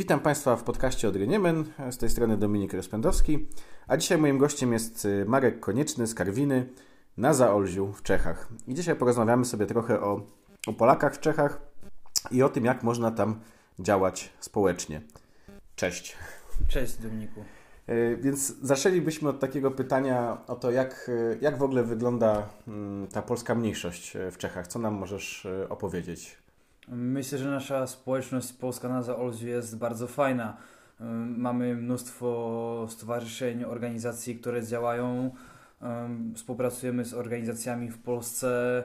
Witam Państwa w podcaście od Niemen, z tej strony Dominik Rozpędowski, a dzisiaj moim gościem jest y, Marek Konieczny z Karwiny na Zaolziu w Czechach. I dzisiaj porozmawiamy sobie trochę o, o Polakach w Czechach i o tym, jak można tam działać społecznie. Cześć. Cześć Dominiku. Y, więc zaczęlibyśmy od takiego pytania o to, jak, y, jak w ogóle wygląda mm, ta polska mniejszość w Czechach. Co nam możesz opowiedzieć? Myślę, że nasza społeczność polska na Zaolziu jest bardzo fajna. Mamy mnóstwo stowarzyszeń, organizacji, które działają. Współpracujemy z organizacjami w Polsce,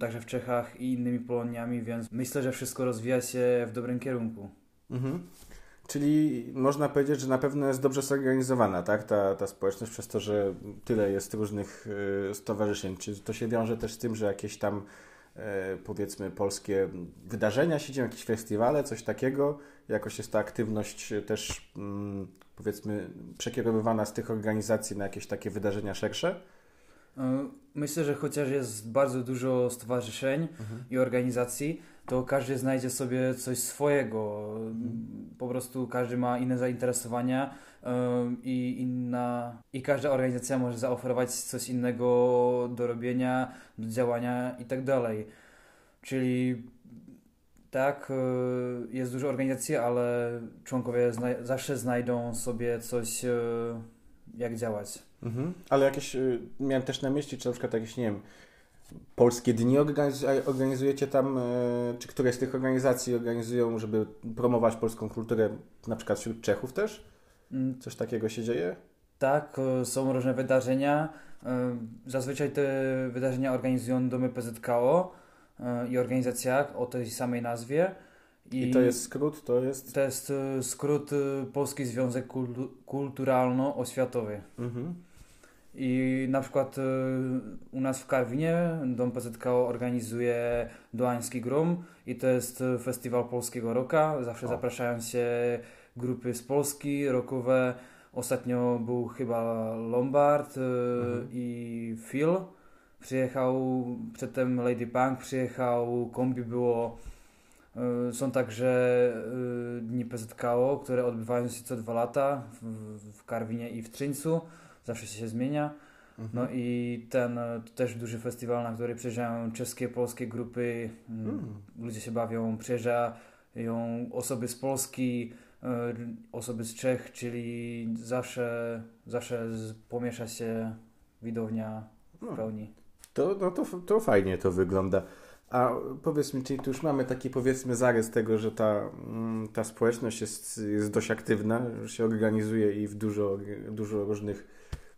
także w Czechach i innymi Poloniami, więc myślę, że wszystko rozwija się w dobrym kierunku. Mhm. Czyli można powiedzieć, że na pewno jest dobrze zorganizowana, tak? Ta, ta społeczność przez to, że tyle jest różnych y, stowarzyszeń. Czy to się wiąże też z tym, że jakieś tam powiedzmy polskie wydarzenia się dzieją, jakieś festiwale, coś takiego. Jakoś jest ta aktywność też mm, powiedzmy przekierowywana z tych organizacji na jakieś takie wydarzenia szersze? E, myślę, że chociaż jest bardzo dużo stowarzyszeń mhm. i organizacji, to każdy znajdzie sobie coś swojego. Mhm. Po prostu każdy ma inne zainteresowania i inna i każda organizacja może zaoferować coś innego do robienia, do działania i tak dalej. Czyli tak, e, jest dużo organizacji, ale członkowie zna zawsze znajdą sobie coś, e, jak działać. Mhm. Ale jakieś, e, miałem też na myśli, czy na przykład jakieś, nie wiem, polskie dni organizujecie tam, czy które z tych organizacji organizują, żeby promować polską kulturę, na przykład wśród Czechów też? Mm. Coś takiego się dzieje? Tak, e, są różne wydarzenia. Zazwyczaj te wydarzenia organizują domy PZKO i organizacja o tej samej nazwie. I, I to jest skrót? To jest, to jest skrót Polski Związek Kulturalno-Oświatowy. Mhm. I na przykład u nas w Karwinie Dom PZKO organizuje Doański Grum i to jest festiwal polskiego roka. Zawsze o. zapraszają się grupy z Polski, rockowe. Ostatnio był chyba Lombard mhm. i Phil. Przyjechał, przedtem Lady Punk przyjechał, kombi było. Y, są także y, dni PZKO, które odbywają się co dwa lata w, Karwinie i w Trzyńcu. Zawsze się zmienia. Mhm. No i ten też duży festiwal, na który przyjeżdżają czeskie, polskie grupy. Mm. Ludzie się bawią, przyjeżdżają osoby z Polski, E, osoby z Czech, czyli zawsze, zawsze pomiesza się widownia w no. pełni. To, no to, to fajnie to wygląda. A powiedz mi, czyli tu już mamy taki powiedzmy zarys tego, że ta, mm, ta społeczność jest, jest dość aktywna, że się organizuje i w dużo, dużo różnych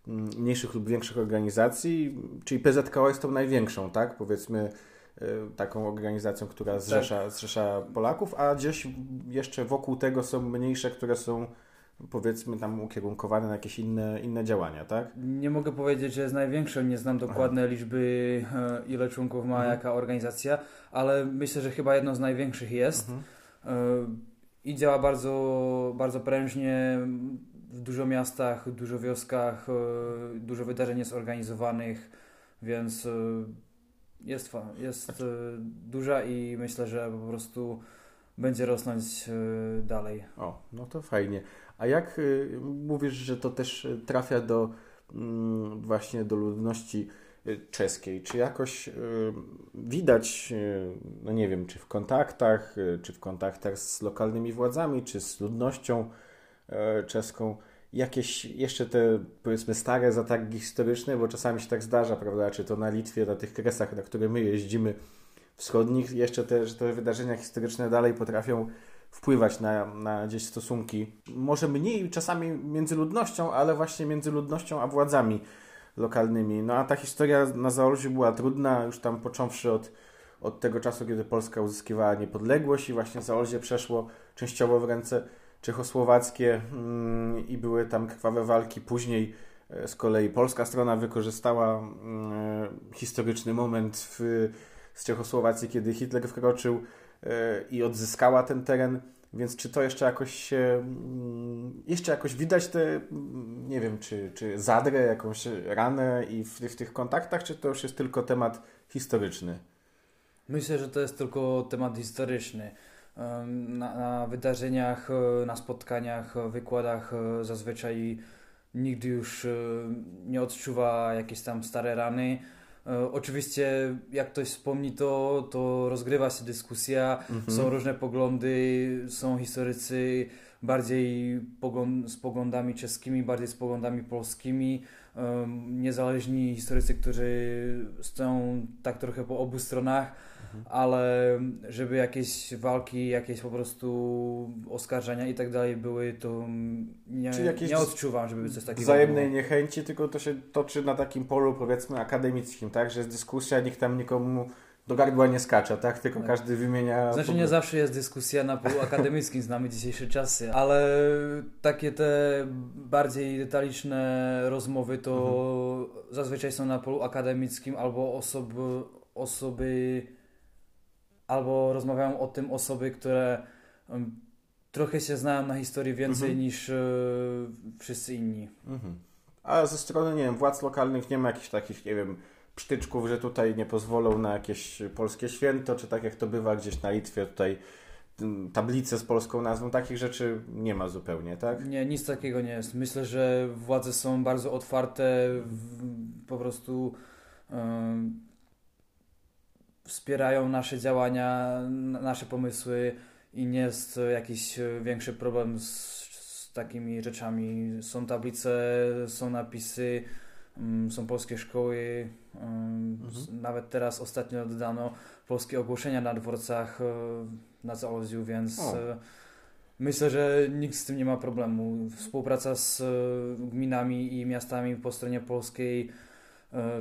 mm, mniejszych lub większych organizacji, czyli PZKO jest tą największą, tak? Powiedzmy Y, taką organizacją, która zrzesza, tak. zrzesza Polaków, a gdzieś jeszcze wokół tego są mniejsze, które są powiedzmy tam ukierunkowane na jakieś inne, inne działania, tak? Nie mogę powiedzieć, że jest największą, nie znam dokładne Aha. liczby, e, ile członków ma mhm. jaka organizacja, ale myślę, że chyba jedną z największych jest mhm. E, i działa bardzo, bardzo prężnie w dużo miastach, dużo wioskach, e, dużo wydarzeń jest organizowanych, więc jest, jest duża i myślę, że po prostu będzie rosnąć e, dalej. O, no to fajnie. A jak e, mówisz, że to też trafia do mm, właśnie do ludności czeskiej? Czy jakoś widać, no nie wiem, czy w kontaktach, czy w kontaktach z lokalnymi władzami, czy z ludnością czeską, jakieś jeszcze te powiedzmy stare zatargi historyczne, bo czasami się tak zdarza, prawda, czy to na Litwie, na tych kresach, na które my jeździmy wschodnich, jeszcze te, że te wydarzenia historyczne dalej potrafią wpływać na, na gdzieś stosunki, może mniej czasami między ludnością, ale właśnie między ludnością a władzami lokalnymi. No a ta historia na Zaolziu była trudna, już tam począwszy od, od tego czasu, kiedy Polska uzyskiwała niepodległość i właśnie Zaolzie przeszło częściowo w ręce czechosłowackie mm, i były tam krwawe walki. Później e, z kolei polska strona wykorzystała mm, historyczny moment w, z Czechosłowacji, kiedy Hitler wkroczył e, i odzyskała ten teren. Więc czy to jeszcze jakoś mm, jeszcze jakoś widać te, nie wiem, czy, czy zadrę, jakąś ranę i w, w tych kontaktach, czy to już jest tylko temat historyczny? Myślę, że to jest tylko temat historyczny. na, na wydarzeniach, na spotkaniach, wykładach zazwyczaj nigdy już nie odczuwa jakieś tam stare rany. Oczywiście, jak ktoś wspomni, to, to rozgrywa się dyskusja, mhm. są różne poglądy, są historycy bardziej z poglądami czeskimi, bardziej z poglądami polskimi niezależni historycy, którzy stoją tak trochę po obu stronach, mhm. ale żeby jakieś walki, jakieś po prostu oskarżenia i tak dalej były, to nie, nie odczuwam, żeby coś takiego Wzajemnej było. niechęci, tylko to się toczy na takim polu powiedzmy akademickim, tak? Że jest dyskusja, nikt tam nikomu do gardła nie skacza, tak? Tylko tak. każdy wymienia... Znaczy nie zawsze jest dyskusja na polu akademickim, znamy dzisiejsze czasy, ale takie te bardziej detaliczne rozmowy to mhm. zazwyczaj są na polu akademickim albo osoby, osoby albo rozmawiają o tym osoby, które trochę się znają na historii więcej mhm. niż e, wszyscy inni. Mhm. A ze strony, nie wiem, władz lokalnych nie ma jakichś takich, nie wiem, psztyczków, że tutaj nie pozwolą na jakieś polskie święto, czy tak jak to bywa gdzieś na Litwie, tutaj tablice z polską nazwą, takich rzeczy nie ma zupełnie, tak? Nie, nic takiego nie jest. Myślę, że władze są bardzo otwarte, po prostu wspierają nasze działania, nasze pomysły i nie jest jakiś większy problem z, z takimi rzeczami. Są tablice, są napisy, Mm, są polskie szkoły. Mm, mhm. Nawet teraz ostatnio dodano polskie ogłoszenia na dworcach e, na Zaolziu, więc o. E, myślę, że nikt z tym nie ma problemu. Współpraca z e, gminami i miastami po stronie polskiej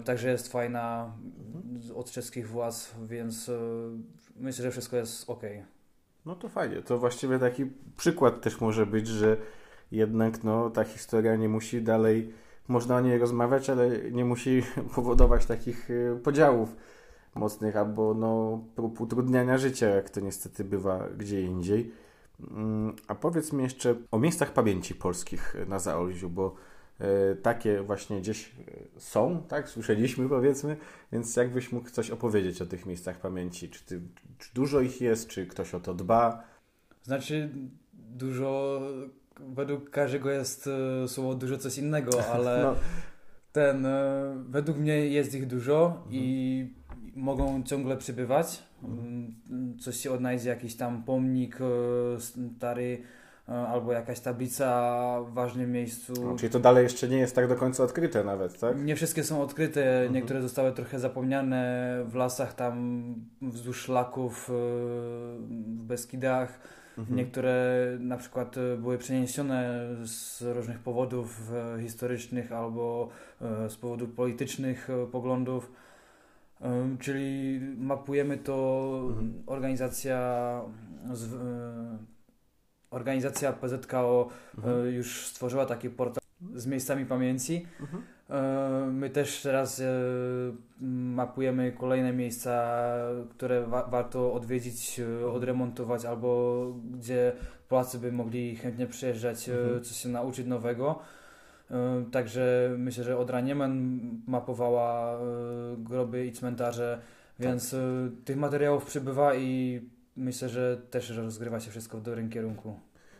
także jest fajna. Od czeskich władz, więc myślę, że wszystko jest ok. No to fajnie. To właściwie taki przykład też może być, że jednak no, ta historia nie musi dalej można o niej rozmawiać, ale nie musi powodować takich y, podziałów mocnych albo no, prób utrudniania życia, jak to niestety bywa gdzie indziej. Mm, a powiedz mi jeszcze o miejscach pamięci polskich na Zaolziu, bo takie właśnie gdzieś y, są, tak? Słyszeliśmy powiedzmy, więc jakbyś mógł coś opowiedzieć o tych miejscach pamięci? Czy, ty, czy dużo ich jest, czy ktoś o to dba? Znaczy, dużo według każdego jest e, słowo dużo coś innego, ale no. ten, e, według mnie jest ich dużo mhm. i mogą ciągle przybywać. Mhm. Mm, coś się odnajdzie, jakiś tam pomnik e, stary albo jakaś tablica w ważnym miejscu. No, czyli to dalej jeszcze nie jest tak do końca odkryte nawet, tak? Nie wszystkie są odkryte, mhm. niektóre zostały trochę zapomniane w lasach tam wzdłuż szlaków w Beskidach Mhm. Niektóre na przykład e, były przeniesione z różnych powodów e, historycznych albo e, z powodów politycznych poglądów. Czyli mapujemy to mhm. organizacja z, organizacja PZKO mhm. już stworzyła taki portal z miejscami pamięci. Mhm. E, my też teraz e, mapujemy kolejne miejsca, które wa warto odwiedzić, e, odremontować albo gdzie Polacy by mogli chętnie przyjeżdżać, mhm. coś się nauczyć nowego. Także myślę, że Odra Niemen mapowała groby i cmentarze, więc tak. tych materiałów przybywa i myślę, że też rozgrywa się wszystko w dobrym kierunku.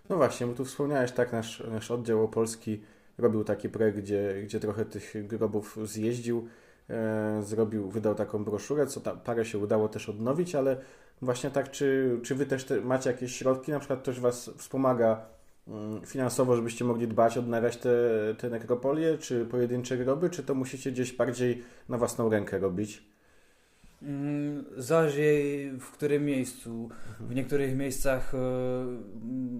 No właśnie, bo tu wspomniałeś tak, nasz, nasz oddział opolski robił taki projekt, gdzie, gdzie trochę tych grobów zjeździł, e, zrobił, wydał taką broszurę, co ta, parę się udało też odnowić, ale właśnie tak, czy, czy Wy też te, macie jakieś środki, na przykład ktoś Was wspomaga mm, finansowo, żebyście mogli dbać, odnawiać te, te nekropolie, czy pojedyncze groby, czy to musicie gdzieś bardziej na własną rękę robić? Mm, zależy w którym miejscu. W niektórych miejscach e,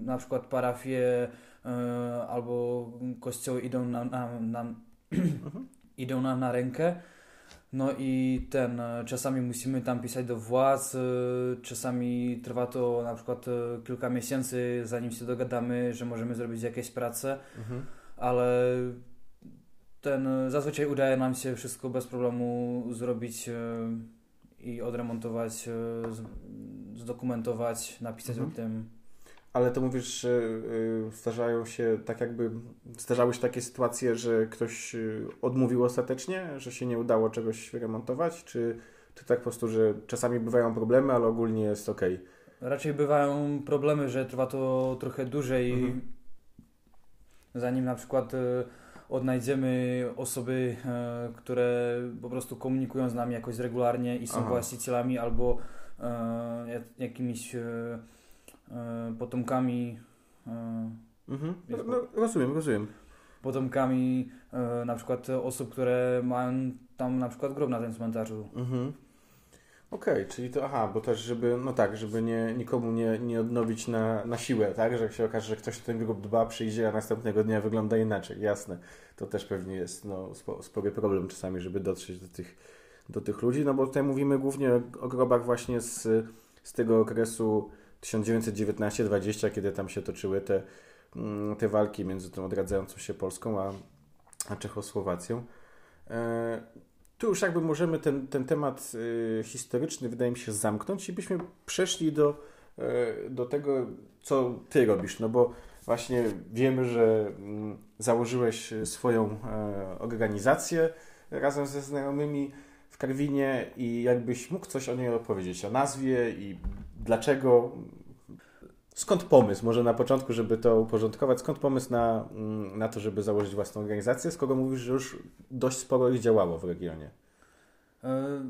na przykład parafie E, albo kościoły idą nam na, na, mhm. idą nam na rękę. No i ten, e, czasami musimy tam pisać do władz, czasami trwa to na przykład kilka miesięcy, zanim się dogadamy, że możemy zrobić jakieś prace, mhm. ale ten, zazwyczaj udaje nam się wszystko bez problemu zrobić i odremontować, zdokumentować, napisać mhm. o tym ale to mówisz, że y, zdarzają się tak jakby, zdarzały się takie sytuacje, że ktoś y, odmówił ostatecznie, że się nie udało czegoś remontować, czy, czy tak po prostu, że czasami bywają problemy, ale ogólnie jest ok? Raczej bywają problemy, że trwa to trochę dłużej, Mhm. zanim na przykład e, odnajdziemy osoby, e, które po prostu komunikują z nami jakoś regularnie i są Aha. właścicielami albo e, jak- jakimiś e, potomkami Mhm. No, no, rozumiem, rozumiem. potomkami na przykład osób, które mają tam na przykład grob na tym cmentarzu. Mhm. Okej, czyli to, aha, bo też, żeby, no tak, żeby nie, nikomu nie, nie odnowić na, na siłę, tak, że jak się okaże, że ktoś o ten grób dba, przyjdzie, a następnego dnia wygląda inaczej, jasne. To też pewnie jest, no, spo, spory problem czasami, żeby dotrzeć do tych, do tych ludzi, no bo tutaj mówimy głównie o, o grobach właśnie z, z tego okresu 1919-20, kiedy tam się toczyły te, mm, te walki między tą odradzającą się Polską a, a Czechosłowacją. E, tu już jakby możemy ten, ten temat y, historyczny, wydaje mi się, zamknąć i byśmy przeszli do, y, do tego, co ty robisz. No bo właśnie wiemy, że mm, założyłeś swoją e, organizację razem ze znajomymi w Karwinie i jakbyś mógł coś o niej opowiedzieć, o nazwie i dlaczego. Skąd pomysł, może na początku, żeby to uporządkować, skąd pomysł na, mm, na to, żeby założyć własną organizację, skoro mówisz, że już dość sporo ich działało w regionie? E,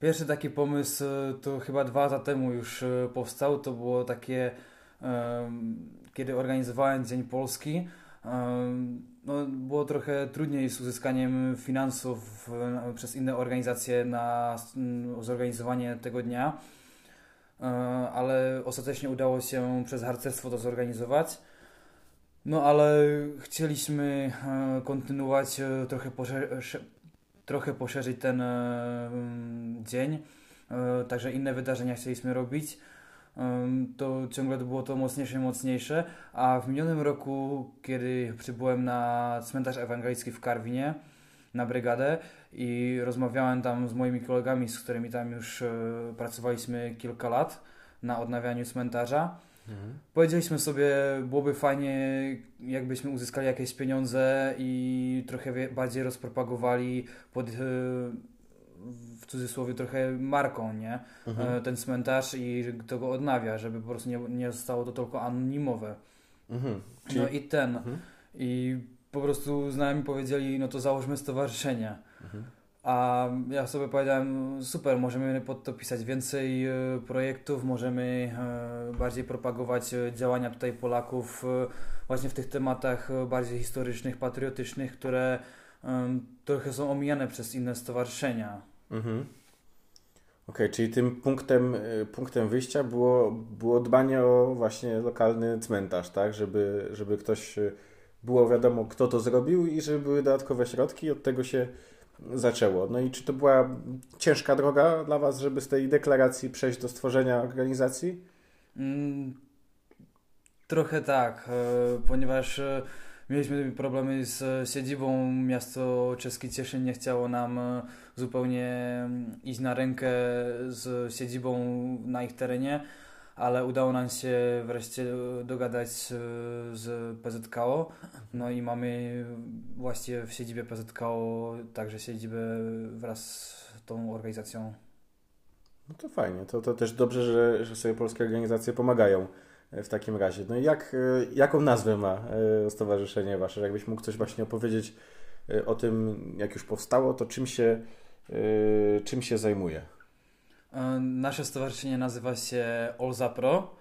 Pierwszy taki pomysł e, to chyba dwa lata temu już e, powstał. To było takie, kiedy organizowałem Dzień Polski. No, było trochę trudniej z uzyskaniem finansów przez inne organizacje na mm, zorganizowanie tego dnia, ale ostatecznie udało się przez harcerstwo to zorganizować. No ale chcieliśmy e, kontynuować, e, trochę, trochę poszerzyć ten e, mm, dzień, e, także inne wydarzenia chcieliśmy robić. To ciągle było to mocniejsze i mocniejsze, a w minionym roku, kiedy przybyłem na cmentarz ewangelicki w Karwinie, na brygadę i rozmawiałem tam z moimi kolegami, z którymi tam już e, pracowaliśmy kilka lat na odnawianiu cmentarza, Powiedzieliśmy sobie, byłoby fajnie, jakbyśmy uzyskali jakieś pieniądze i trochę bardziej rozpropagowali pod, e, w cudzysłowie, trochę marką, nie? Mhm. E, Ten cmentarz i kto go odnawia, żeby po prostu nie, nie zostało to tylko anonimowe. Mhm. Czyli... No i ten. Mhm. I po prostu znajomi powiedzieli, no to założmy stowarzyszenie. Mhm. A ja sobie powiedziałem, super, możemy pod to pisać więcej e, projektów, możemy e, bardziej propagować e, działania tutaj Polaków właśnie w tych tematach bardziej historycznych, patriotycznych, które trochę są omijane przez inne stowarzyszenia. Mhm. Okej, czyli tym punktem, punktem wyjścia było, było dbanie o właśnie lokalny cmentarz, tak? Żeby, żeby ktoś było wiadomo, kto to zrobił i żeby były dodatkowe środki od tego się zaczęło. No i czy to była ciężka droga dla Was, żeby z tej deklaracji przejść do stworzenia organizacji? Mm, Trochę tak, e, ponieważ e, mieliśmy problemy z e, siedzibą. Miasto czeskie Cieszyn nie chciało nam zupełnie mm, iść na rękę z siedzibą na ich terenie, ale udało nam się wreszcie e, dogadać e, z PZKO. No i mamy właściwie w siedzibie PZKO także siedzibę wraz z tą organizacją. No to fajnie, to, to też dobrze, że, że sobie polskie organizacje pomagają e, w takim razie. No i jak, jaką nazwę ma stowarzyszenie Wasze? Jakbyś mógł coś właśnie opowiedzieć o tym, jak już powstało, to czym się, czym się zajmuje? E, Nasze stowarzyszenie nazywa się Olzapro,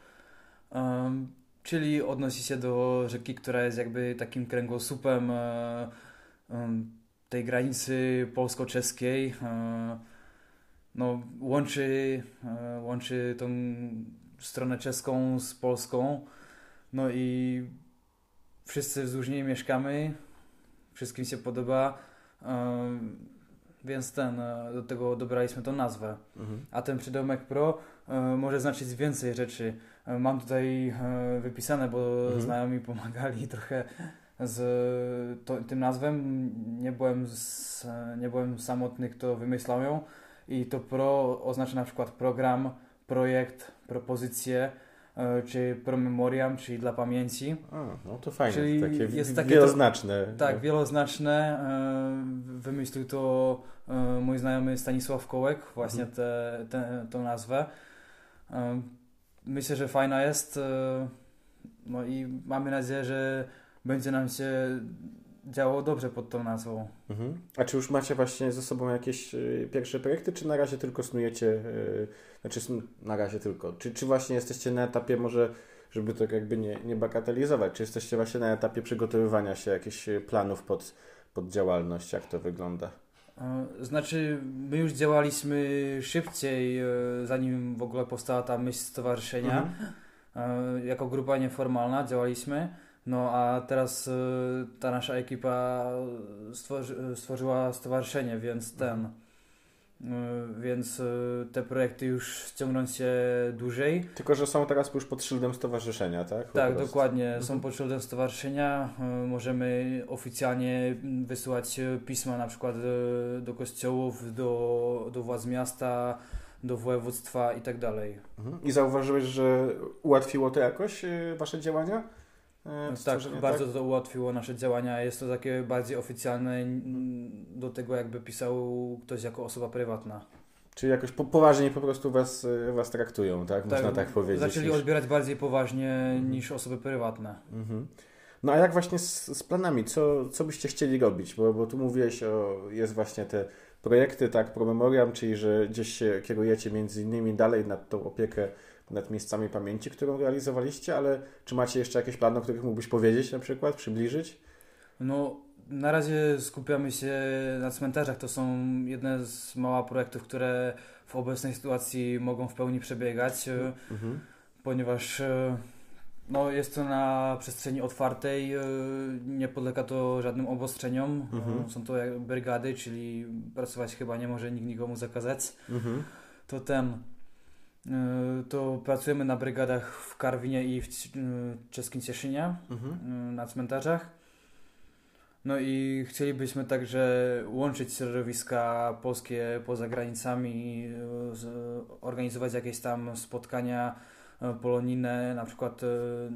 em, czyli odnosi się do rzeki, która jest jakby takim kręgosłupem e, tej granicy polsko-czeskiej. E, No, łączy, e, łączy tą stronę czeską z polską. No i wszyscy wzdłuż niej mieszkamy, wszystkim się podoba, e, więc ten, e, do tego dobraliśmy tą nazwę. Mhm. A ten przydomek pro e, może znaczyć więcej rzeczy. E, mam tutaj e, wypisane, bo Mhm. znajomi pomagali trochę z to, tym nazwem. Nie byłem, z, e, nie byłem samotny, kto wymyślał ją. I to pro oznacza na przykład program, projekt, propozycję, e, czy promemoriam, czyli dla pamięci. A, no to fajnie, Czyli takie, jest takie wieloznaczne. Tak, wieloznaczne. e, Wymyślił to e, mój znajomy Stanisław Kołek, właśnie Mhm. tę te, tę nazwę. E, myślę, że fajna jest. E, no i mamy nadzieję, że będzie nam się działo dobrze pod tą nazwą. Mhm. A czy już macie właśnie ze sobą jakieś pierwsze projekty, czy na razie tylko snujecie, znaczy na razie tylko, czy, czy właśnie jesteście na etapie może, żeby to jakby nie, nie bagatelizować, czy jesteście właśnie na etapie przygotowywania się jakichś planów pod, pod działalność, jak to wygląda? E, znaczy, my już działaliśmy szybciej, e, zanim w ogóle powstała ta myśl stowarzyszenia. Mhm. E, jako grupa nieformalna działaliśmy. No a teraz ta nasza ekipa stworzy, stworzyła stowarzyszenie, więc ten. Y, więc y, te projekty już ciągną się dłużej. Tylko, że są teraz już pod szyldem stowarzyszenia, tak? Po tak, prostu. dokładnie. Mhm. Są pod szyldem stowarzyszenia. Y, możemy oficjalnie wysyłać pisma na przykład do kościołów, do, do władz miasta, do województwa i tak dalej. Mhm. I zauważyłeś, że ułatwiło to jakoś Wasze działania? E, tak, bardzo tak? to ułatwiło nasze działania. Jest to takie bardziej oficjalne do tego, jakby pisał ktoś jako osoba prywatna. Czyli jakoś po, poważnie po prostu was, e, was traktują, tak? Można tak, tak powiedzieć. Zaczęli niż... odbierać bardziej poważnie mhm. niż osoby prywatne. Mhm. No a jak właśnie z, z, planami? Co, co byście chcieli robić? Bo, bo tu mówiłeś o, jest właśnie te projekty, tak, Promemoriam, czyli że gdzieś się kierujecie między innymi dalej nad tą opiekę nad miejscami pamięci, którą realizowaliście, ale czy macie jeszcze jakieś plany, o których mógłbyś powiedzieć na przykład, przybliżyć? No, na razie skupiamy się na cmentarzach. To są jedne z mała projektów, które w obecnej sytuacji mogą w pełni przebiegać, e, mhm. ponieważ e, no, jest to na przestrzeni otwartej, e, nie podlega to żadnym obostrzeniom. Mhm. Są to brygady, czyli pracować chyba nie może nikt nikomu zakazać. Mhm. To ten to pracujemy na brygadach w Karwinie i w e, czeskim Cieszynie mhm. E, na cmentarzach. No i chcielibyśmy także łączyć środowiska polskie poza granicami, organizować jakieś tam spotkania polonijne, na przykład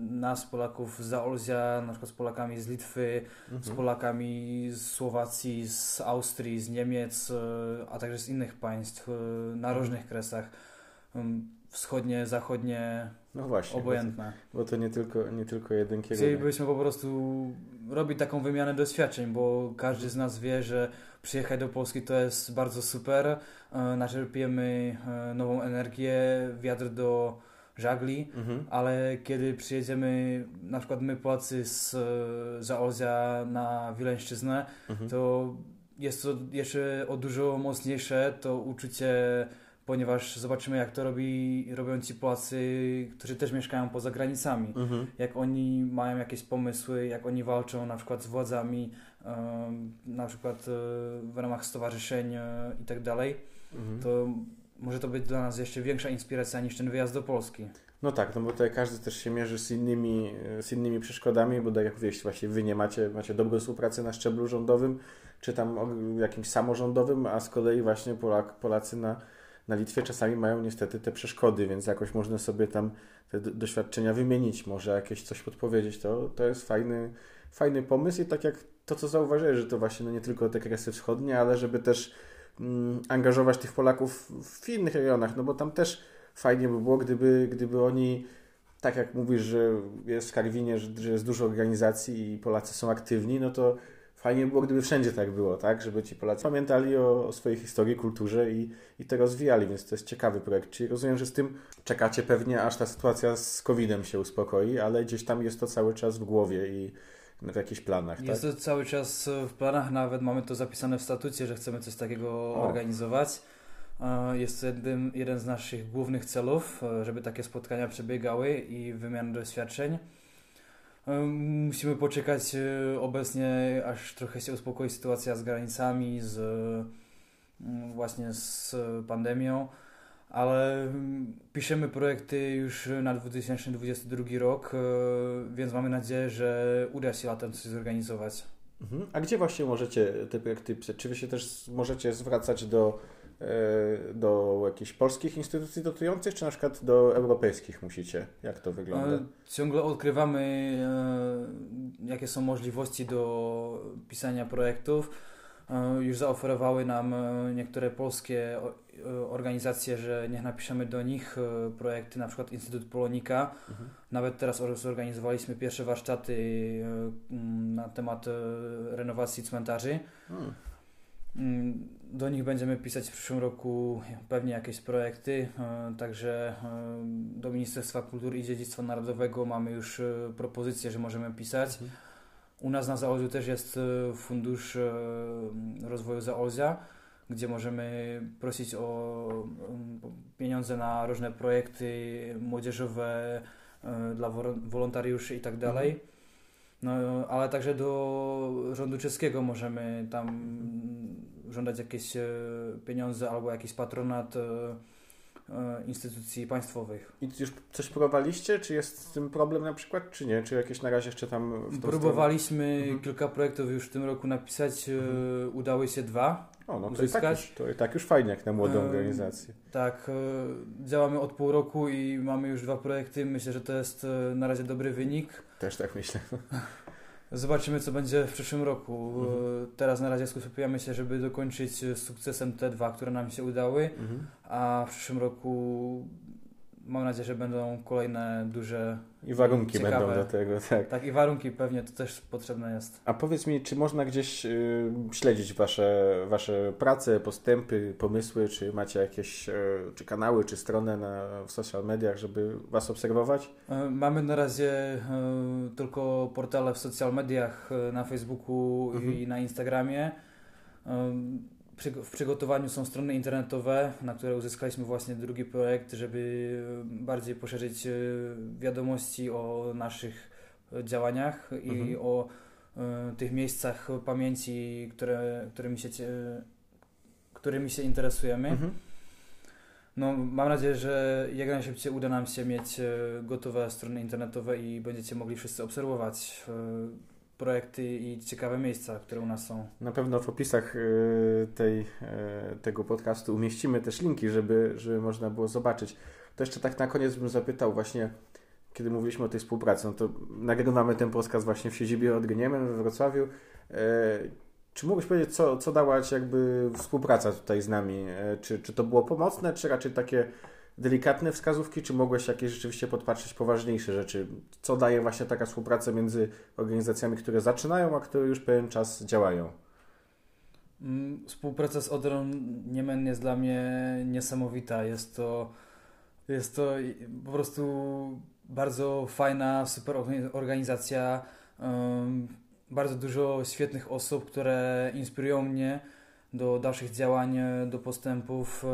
nas, Polaków z Zaolzia, na przykład z Polakami z Litwy, mhm. z Polakami z Słowacji, z Austrii, z Niemiec, a także z innych państw na mhm. różnych kresach wschodnie, zachodnie, no właśnie, obojętne. Bo to, bo to nie tylko, nie tylko jeden kierunek. Chcielibyśmy po prostu robić taką wymianę doświadczeń, bo każdy z nas wie, że przyjechać do Polski to jest bardzo super, e, naczerpiemy e, nową energię, wiatr do żagli, mhm. ale kiedy przyjedziemy, na przykład my Polacy z e, Zaolzia na Wileńszczyznę, mhm. to jest to jeszcze o dużo mocniejsze to uczucie ponieważ zobaczymy, jak to robi, robią ci Polacy, którzy też mieszkają poza granicami. Mhm. Jak oni mają jakieś pomysły, jak oni walczą na przykład z władzami, na przykład e, w ramach stowarzyszeń e, i tak dalej, mhm. to może to być dla nas jeszcze większa inspiracja niż ten wyjazd do Polski. No tak, no bo tutaj każdy też się mierzy z innymi, z innymi przeszkodami, bo tak jak mówiłeś, właśnie wy nie macie, macie dobrą współpracę na szczeblu rządowym, czy tam jakimś samorządowym, a z kolei właśnie Polak, Polacy na na Litwie czasami mają niestety te przeszkody, więc jakoś można sobie tam te doświadczenia wymienić, może jakieś coś podpowiedzieć. To, to jest fajny, fajny pomysł i tak jak to, co zauważyłeś, że to właśnie no nie tylko te kresy wschodnie, ale żeby też mm, angażować tych Polaków w innych regionach, no bo tam też fajnie by było, gdyby, gdyby oni tak jak mówisz, że jest w Karwinie, że, że jest dużo organizacji i Polacy są aktywni, no to fajnie było, gdyby wszędzie tak było, tak? Żeby ci Polacy pamiętali o, o swojej historii, kulturze i, i to rozwijali, więc to jest ciekawy projekt. Czyli rozumiem, że z tym czekacie pewnie, aż ta sytuacja z COVID-em się uspokoi, ale gdzieś tam jest to cały czas w głowie i w jakichś planach. Jest tak? to cały czas w planach, nawet mamy to zapisane w statucie, że chcemy coś takiego o. organizować. Jest to jeden, jeden z naszych głównych celów, żeby takie spotkania przebiegały i wymiana doświadczeń. Musimy poczekać e, obecnie, aż trochę się uspokoi sytuacja z granicami, z mm, właśnie z pandemią, ale piszemy projekty już na 2022 rok, e, więc mamy nadzieję, że uda się latem coś zorganizować. Mhm. A gdzie właśnie możecie te projekty pisać? Czy wy się też możecie zwracać do E, do jakichś polskich instytucji dotujących, czy na przykład do europejskich musicie? Jak to wygląda? E, ciągle odkrywamy, e, jakie są możliwości do pisania projektów. E, już zaoferowały nam e, niektóre polskie e, organizacje, że niech napiszemy do nich projekty, na przykład Instytut Polonika. Mhm. Nawet teraz zorganizowaliśmy pierwsze warsztaty na temat renowacji cmentarzy. Hmm. Do nich będziemy pisać w przyszłym roku pewnie jakieś projekty, także do Ministerstwa Kultury i Dziedzictwa Narodowego mamy już propozycje, że możemy pisać. Mhm. U nas na Zaolziu też jest e, fundusz e, rozwoju Zaolzia, gdzie możemy prosić o pieniądze na różne projekty młodzieżowe e, dla wolontariuszy i tak dalej. Mhm. No, ale także do rządu czeskiego możemy tam żądać jakieś pieniądze albo jakiś patronat E, instytucji państwowych. I już coś próbowaliście? Czy jest z tym problem na przykład, czy nie? Czy jakieś na razie jeszcze tam... Próbowaliśmy mhm. kilka projektów już w tym roku napisać, e, mhm. udały się dwa o, no to i, tak już, to i tak już fajnie jak na młodą organizację. Tak, e, działamy od pół roku i mamy już dwa projekty. Myślę, że to jest na razie dobry wynik. Też tak myślę. Zobaczymy, co będzie w przyszłym roku. Mhm. Teraz na razie skupiamy się, żeby dokończyć sukcesem te dwa, które nam się udały, mhm. a w przyszłym roku mam nadzieję, że będą kolejne duże i warunki ciekawe. będą do tego, tak. Tak, i warunki pewnie to też potrzebne jest. A powiedz mi, czy można gdzieś y, śledzić wasze, wasze prace, postępy, pomysły, czy macie jakieś y, czy kanały, czy stronę na, w social mediach, żeby was obserwować? Y, mamy na razie y, tylko portale w social mediach, y, na Facebooku mhm. i na Instagramie. W przygotowaniu są strony internetowe, na które uzyskaliśmy właśnie drugi projekt, żeby bardziej poszerzyć e, wiadomości o naszych działaniach mhm. i o e, tych miejscach pamięci, które, którymi, się, którymi się interesujemy. Mhm. No, mam nadzieję, że jak najszybciej uda nam się mieć e, gotowe strony internetowe i będziecie mogli wszyscy obserwować projekty i ciekawe miejsca, które u nas są. Na pewno w opisach y, tej, y, tego podcastu umieścimy też linki, żeby, żeby można było zobaczyć. To jeszcze tak na koniec bym zapytał właśnie, kiedy mówiliśmy o tej współpracy, no to nagrywamy ten podcast właśnie w siedzibie Odgniemen we Wrocławiu. Y, czy mógłbyś powiedzieć, co, co dała jakby współpraca tutaj z nami? Czy, czy to było pomocne, czy raczej takie delikatne wskazówki, czy mogłeś jakieś rzeczywiście podpatrzeć poważniejsze rzeczy? Co daje właśnie taka współpraca między organizacjami, które zaczynają, a które już pewien czas działają? Mm, współpraca z Odrą Niemen jest dla mnie niesamowita. Jest to, jest to po prostu bardzo fajna, super organizacja. bardzo dużo świetnych osób, które inspirują mnie do dalszych działań, do postępów.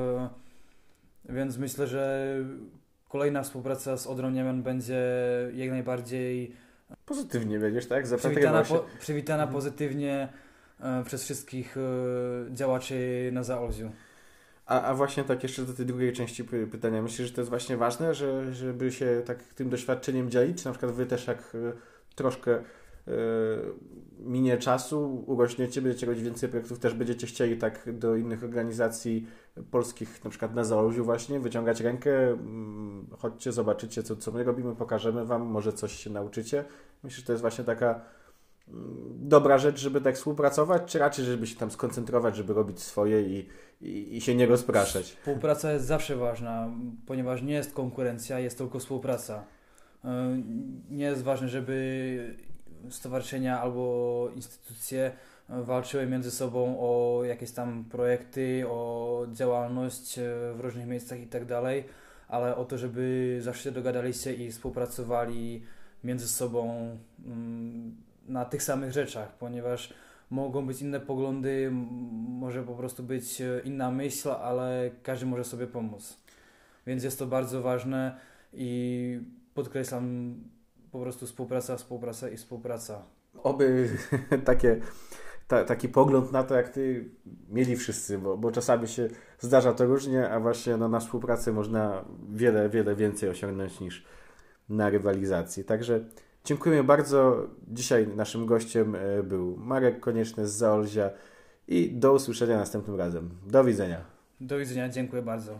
Więc myślę, że kolejna współpraca z Odrą Niemen będzie jak najbardziej pozytywnie będziesz, tak? Przywitana, po, przywitana mhm. pozytywnie e, przez wszystkich e, działaczy na Zaolziu. A, a właśnie tak jeszcze do tej drugiej części pytania. Myślisz, że to jest właśnie ważne, że, żeby się tak tym doświadczeniem dzielić? Czy na przykład wy też jak e, troszkę e, minie czasu, urośniecie, będziecie robić więcej projektów, też będziecie chcieli tak do innych organizacji polskich, na przykład na Zaolziu właśnie, wyciągać rękę, mm, chodźcie, zobaczycie, co, co my robimy, pokażemy Wam, może coś się nauczycie. Myślę, że to jest właśnie taka mm, dobra rzecz, żeby tak współpracować, czy raczej, żeby się tam skoncentrować, żeby robić swoje i, i, i się nie rozpraszać? Współpraca jest zawsze ważna, ponieważ nie jest konkurencja, jest tylko współpraca. E, nie jest ważne, żeby stowarzyszenia albo instytucje walczyły między sobą o jakieś tam projekty, o działalność e, w różnych miejscach i tak dalej, ale o to, żeby zawsze dogadali się i współpracowali między sobą mm, na tych samych rzeczach, ponieważ mogą być inne poglądy, może po prostu być e, inna myśl, ale każdy może sobie pomóc. Więc jest to bardzo ważne i podkreślam po prostu współpraca, współpraca i współpraca. Oby takie ta, taki pogląd na to, jak ty mieli wszyscy, bo, bo czasami się zdarza to różnie, a właśnie no, na współpracy można wiele, wiele więcej osiągnąć niż na rywalizacji. Także dziękujemy bardzo. Dzisiaj naszym gościem e, był Marek Konieczny z Zaolzia i do usłyszenia następnym razem. Do widzenia. Do widzenia, dziękuję bardzo.